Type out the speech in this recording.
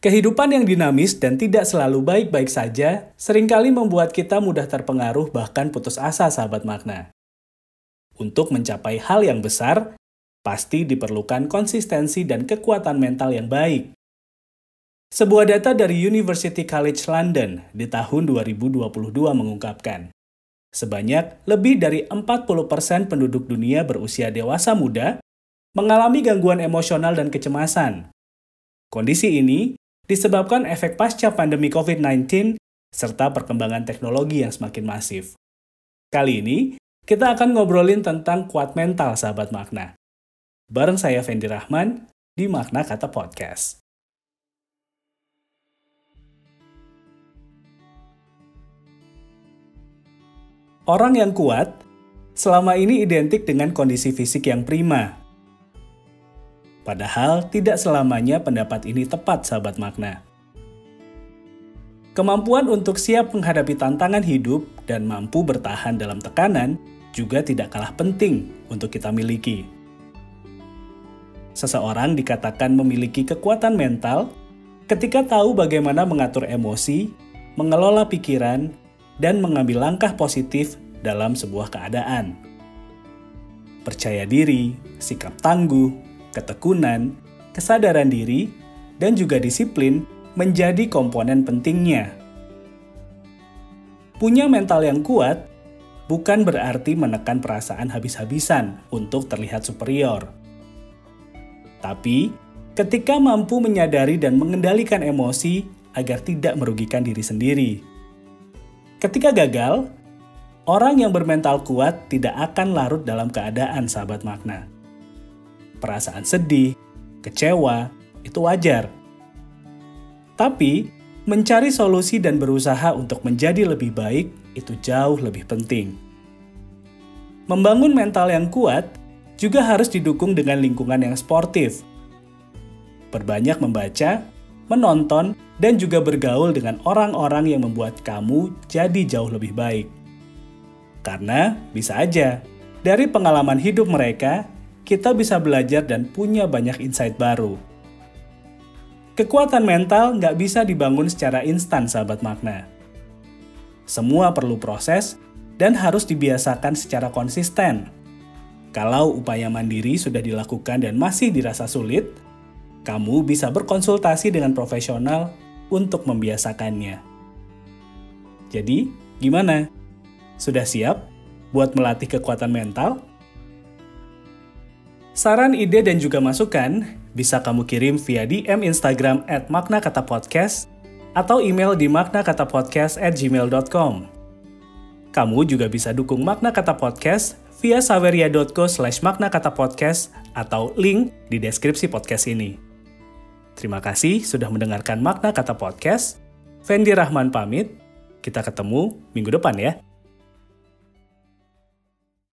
Kehidupan yang dinamis dan tidak selalu baik-baik saja sering kali membuat kita mudah terpengaruh bahkan putus asa sahabat makna. Untuk mencapai hal yang besar, pasti diperlukan konsistensi dan kekuatan mental yang baik. Sebuah data dari University College London di tahun 2022 mengungkapkan, sebanyak lebih dari 40% penduduk dunia berusia dewasa muda mengalami gangguan emosional dan kecemasan. Kondisi ini disebabkan efek pasca pandemi COVID-19 serta perkembangan teknologi yang semakin masif. Kali ini, kita akan ngobrolin tentang kuat mental sahabat makna. Bareng saya Fendi Rahman di Makna Kata Podcast. Orang yang kuat selama ini identik dengan kondisi fisik yang prima, Padahal tidak selamanya pendapat ini tepat sahabat makna. Kemampuan untuk siap menghadapi tantangan hidup dan mampu bertahan dalam tekanan juga tidak kalah penting untuk kita miliki. Seseorang dikatakan memiliki kekuatan mental ketika tahu bagaimana mengatur emosi, mengelola pikiran, dan mengambil langkah positif dalam sebuah keadaan. Percaya diri, sikap tangguh, ketekunan, kesadaran diri, dan juga disiplin menjadi komponen pentingnya. Punya mental yang kuat bukan berarti menekan perasaan habis-habisan untuk terlihat superior. Tapi, ketika mampu menyadari dan mengendalikan emosi agar tidak merugikan diri sendiri. Ketika gagal, orang yang bermental kuat tidak akan larut dalam keadaan sahabat makna perasaan sedih, kecewa, itu wajar. Tapi, mencari solusi dan berusaha untuk menjadi lebih baik itu jauh lebih penting. Membangun mental yang kuat juga harus didukung dengan lingkungan yang sportif. Perbanyak membaca, menonton, dan juga bergaul dengan orang-orang yang membuat kamu jadi jauh lebih baik. Karena bisa aja, dari pengalaman hidup mereka, kita bisa belajar dan punya banyak insight baru. Kekuatan mental nggak bisa dibangun secara instan, sahabat makna. Semua perlu proses dan harus dibiasakan secara konsisten. Kalau upaya mandiri sudah dilakukan dan masih dirasa sulit, kamu bisa berkonsultasi dengan profesional untuk membiasakannya. Jadi, gimana? Sudah siap buat melatih kekuatan mental? Saran, ide, dan juga masukan bisa kamu kirim via DM Instagram at Makna Kata Podcast atau email di maknakatapodcast at gmail.com. Kamu juga bisa dukung Makna Kata Podcast via saveria.co slash maknakatapodcast atau link di deskripsi podcast ini. Terima kasih sudah mendengarkan Makna Kata Podcast. Fendi Rahman pamit. Kita ketemu minggu depan ya.